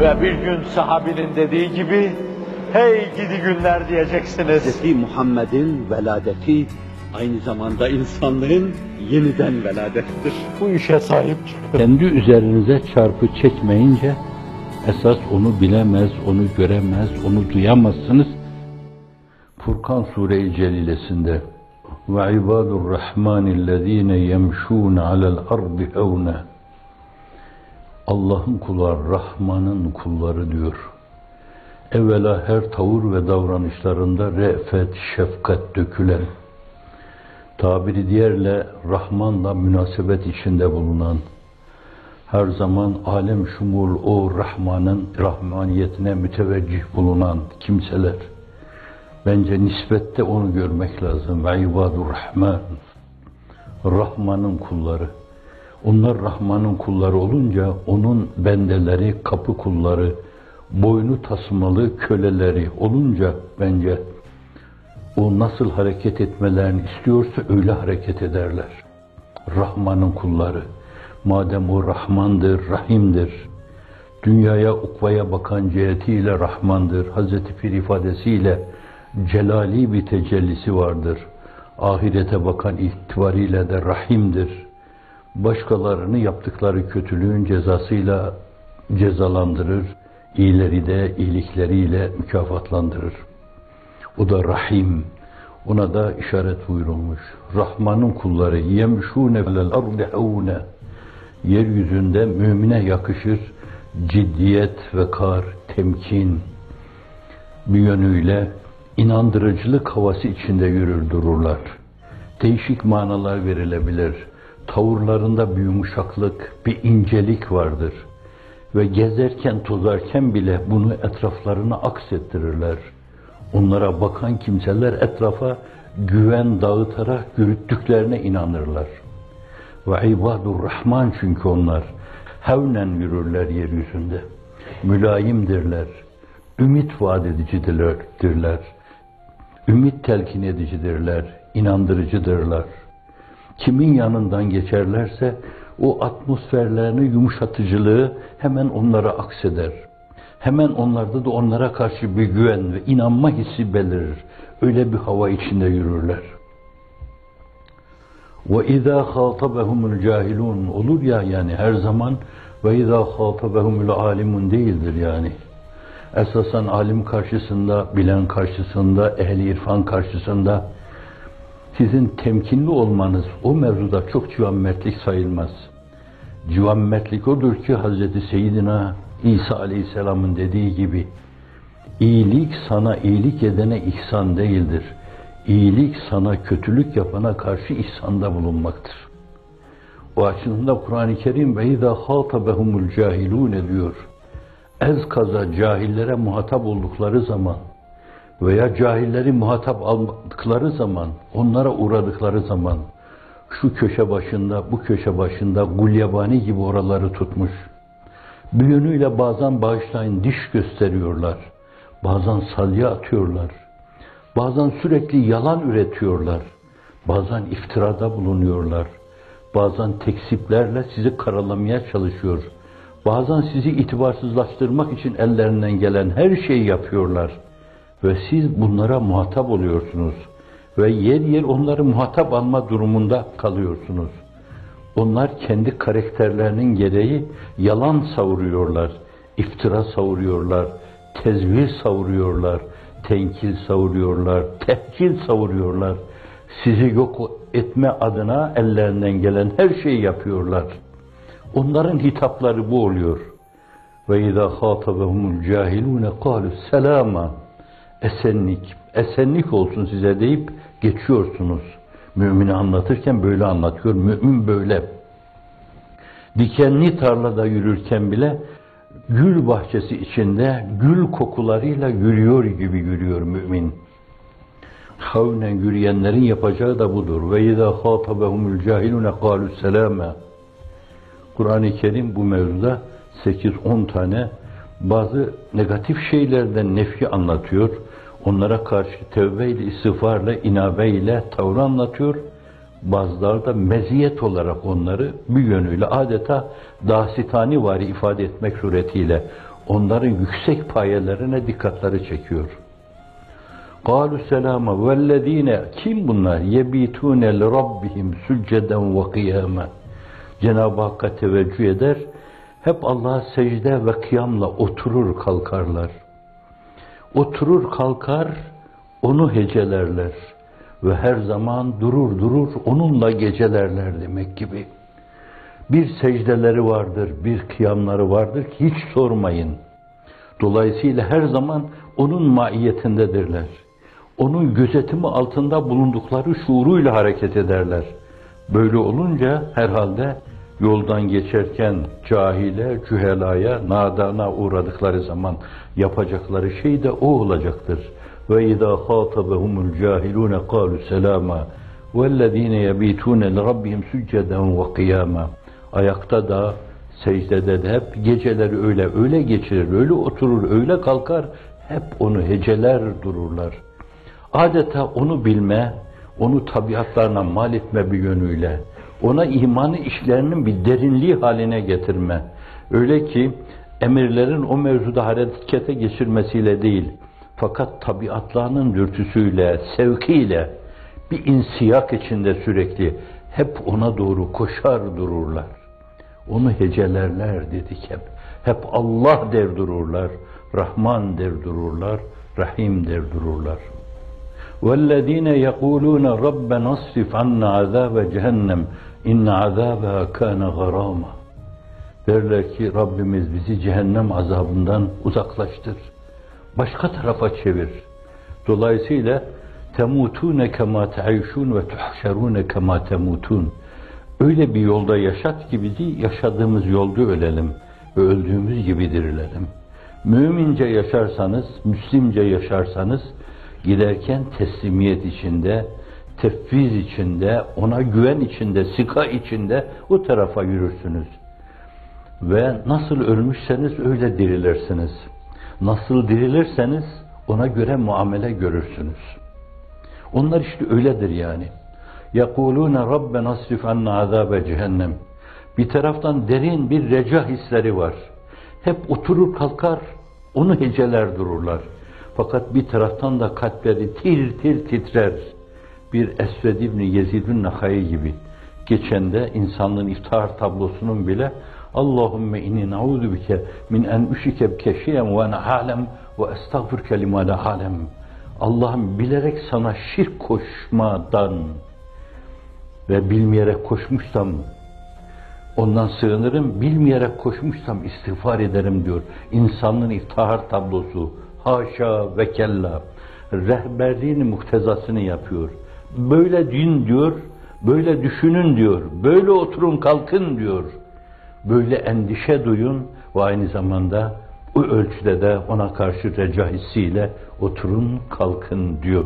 Ve bir gün sahabinin dediği gibi, hey gidi günler diyeceksiniz. Hz. Muhammed'in veladeti aynı zamanda insanlığın yeniden veladettir. Bu işe sahip çıkın. Kendi üzerinize çarpı çekmeyince esas onu bilemez, onu göremez, onu duyamazsınız. Furkan Sure-i Celilesinde ve ibadur rahmanillezine yemşûne alel ardı hevne Allah'ın kulları, Rahman'ın kulları diyor. Evvela her tavır ve davranışlarında re'fet, şefkat dökülen, tabiri diğerle Rahman'la münasebet içinde bulunan, her zaman alem şumul o Rahman'ın rahmaniyetine müteveccih bulunan kimseler. Bence nispette onu görmek lazım. Ve ibadur Rahman. Rahman'ın kulları. Onlar Rahman'ın kulları olunca onun bendeleri, kapı kulları, boynu tasmalı köleleri olunca bence o nasıl hareket etmelerini istiyorsa öyle hareket ederler. Rahman'ın kulları. Madem o Rahmandır, Rahim'dir. Dünyaya, ukvaya bakan cihetiyle Rahmandır. Hazreti Pir ifadesiyle celali bir tecellisi vardır. Ahirete bakan itibariyle de Rahim'dir. Başkalarını yaptıkları kötülüğün cezasıyla cezalandırır. İyileri de iyilikleriyle mükafatlandırır. O da Rahim. Ona da işaret buyurulmuş. Rahman'ın kulları yemşûne velel ardı havne. Yeryüzünde mümine yakışır ciddiyet ve kar, temkin bir yönüyle inandırıcılık havası içinde yürür dururlar. Değişik manalar verilebilir. Tavırlarında bir yumuşaklık, bir incelik vardır. Ve gezerken, tozarken bile bunu etraflarına aksettirirler. Onlara bakan kimseler etrafa güven dağıtarak yürüttüklerine inanırlar. Ve ibadur rahman çünkü onlar hevnen yürürler yeryüzünde. Mülayimdirler. Ümit vaat edicidirler. Ümit telkin edicidirler. inandırıcıdırlar. Kimin yanından geçerlerse o atmosferlerini yumuşatıcılığı hemen onlara akseder. Hemen onlarda da onlara karşı bir güven ve inanma hissi belirir. Öyle bir hava içinde yürürler. Ve izâ khâtabehumul cahilun olur ya yani her zaman ve izâ khâtabehumul alimun değildir yani. Esasen alim karşısında, bilen karşısında, ehli irfan karşısında sizin temkinli olmanız o mevzuda çok civanmertlik sayılmaz. Civanmertlik odur ki Hazreti Seyyidina İsa Aleyhisselam'ın dediği gibi iyilik sana iyilik edene ihsan değildir. İyilik sana kötülük yapana karşı ihsanda bulunmaktır. O açısından Kur'an-ı Kerim ve izâ khâtabehumul cahilûne diyor. Ez kaza cahillere muhatap oldukları zaman veya cahilleri muhatap aldıkları zaman, onlara uğradıkları zaman şu köşe başında, bu köşe başında gulyabani gibi oraları tutmuş. Bir yönüyle bazen bağışlayın diş gösteriyorlar. Bazen salya atıyorlar. Bazen sürekli yalan üretiyorlar. Bazen iftirada bulunuyorlar. Bazen teksiplerle sizi karalamaya çalışıyor. Bazen sizi itibarsızlaştırmak için ellerinden gelen her şeyi yapıyorlar. Ve siz bunlara muhatap oluyorsunuz. Ve yer yer onları muhatap alma durumunda kalıyorsunuz. Onlar kendi karakterlerinin gereği yalan savuruyorlar, iftira savuruyorlar, tezvir savuruyorlar, tenkil savuruyorlar, tehkil savuruyorlar. Sizi yok etme adına ellerinden gelen her şeyi yapıyorlar. Onların hitapları bu oluyor. Ve izâ khâtabehumul cahilûne kâlu selâma esenlik, esenlik olsun size deyip geçiyorsunuz. Mümini anlatırken böyle anlatıyor. Mümin böyle. Dikenli tarlada yürürken bile gül bahçesi içinde gül kokularıyla yürüyor gibi yürüyor mümin. Havnen yürüyenlerin yapacağı da budur. Ve izâ khâtabehumul cahilûne kâlu selâme. Kur'an-ı Kerim bu mevzuda 8-10 tane bazı negatif şeylerden nefi anlatıyor. Onlara karşı tevbe ile, istiğfarla, inabe ile tavrı anlatıyor. Bazıları da meziyet olarak onları bir yönüyle adeta dasitani vari ifade etmek suretiyle onların yüksek payelerine dikkatleri çekiyor. قَالُوا سَلَامًا وَالَّذ۪ينَ Kim bunlar? يَب۪يتُونَ لِرَبِّهِمْ سُجَّدًا وَقِيَامًا Cenab-ı Hakk'a teveccüh eder, hep Allah'a secde ve kıyamla oturur kalkarlar. Oturur kalkar, onu hecelerler ve her zaman durur durur onunla gecelerler demek gibi. Bir secdeleri vardır, bir kıyamları vardır ki hiç sormayın. Dolayısıyla her zaman onun maiyetindedirler. Onun gözetimi altında bulundukları şuuruyla hareket ederler. Böyle olunca herhalde yoldan geçerken cahile, cühelaya, nadana uğradıkları zaman yapacakları şey de o olacaktır. Ve izâ khâtabehumul cahilûne kâlu selâmâ vellezîne yebîtûne lirabbihim sücceden ve kıyâmâ. Ayakta da, secdede de hep geceleri öyle öyle geçirir, öyle oturur, öyle kalkar, hep onu heceler dururlar. Adeta onu bilme, onu tabiatlarına mal etme bir yönüyle, ona imanı işlerinin bir derinliği haline getirme. Öyle ki emirlerin o mevzuda harekete geçirmesiyle değil, fakat tabiatlarının dürtüsüyle, sevkiyle, bir insiyak içinde sürekli hep ona doğru koşar dururlar. Onu hecelerler dedik hep. Hep Allah der dururlar, Rahman der dururlar, Rahim der dururlar. وَالَّذ۪ينَ يَقُولُونَ رَبَّنَا اصْرِفْ عَنَّا عَذَابَ جَهَنَّمْ اِنَّ عَذَابَهَا كَانَ غَرَامًا Derler ki Rabbimiz bizi cehennem azabından uzaklaştır. Başka tarafa çevir. Dolayısıyla temutune kema te'ayşun ve tuhşerune kema temutun. Öyle bir yolda yaşat gibi değil, yaşadığımız yolda ölelim ve öldüğümüz gibi dirilelim. Mümince yaşarsanız, Müslimce yaşarsanız, giderken teslimiyet içinde, tefviz içinde, ona güven içinde, sika içinde o tarafa yürürsünüz. Ve nasıl ölmüşseniz öyle dirilirsiniz. Nasıl dirilirseniz ona göre muamele görürsünüz. Onlar işte öyledir yani. يَقُولُونَ رَبَّنَا اصْرِفْ عَنَّا عَذَابَ cehennem. Bir taraftan derin bir reca hisleri var. Hep oturur kalkar, onu heceler dururlar. Fakat bir taraftan da kalpleri tir tir titrer. Bir Esved İbni Yezid'ün Nahai gibi. Geçen de insanlığın iftihar tablosunun bile Allahümme inni na'udhu bike min en üşike bikeşiyen ve ene alem ve estağfirke lima la alem. Allah'ım bilerek sana şirk koşmadan ve bilmeyerek koşmuşsam ondan sığınırım, bilmeyerek koşmuşsam istiğfar ederim diyor. İnsanlığın iftihar tablosu, haşa ve kella, rehberliğin muhtezasını yapıyor. Böyle din diyor, böyle düşünün diyor, böyle oturun kalkın diyor. Böyle endişe duyun ve aynı zamanda o ölçüde de ona karşı reca hissiyle oturun kalkın diyor.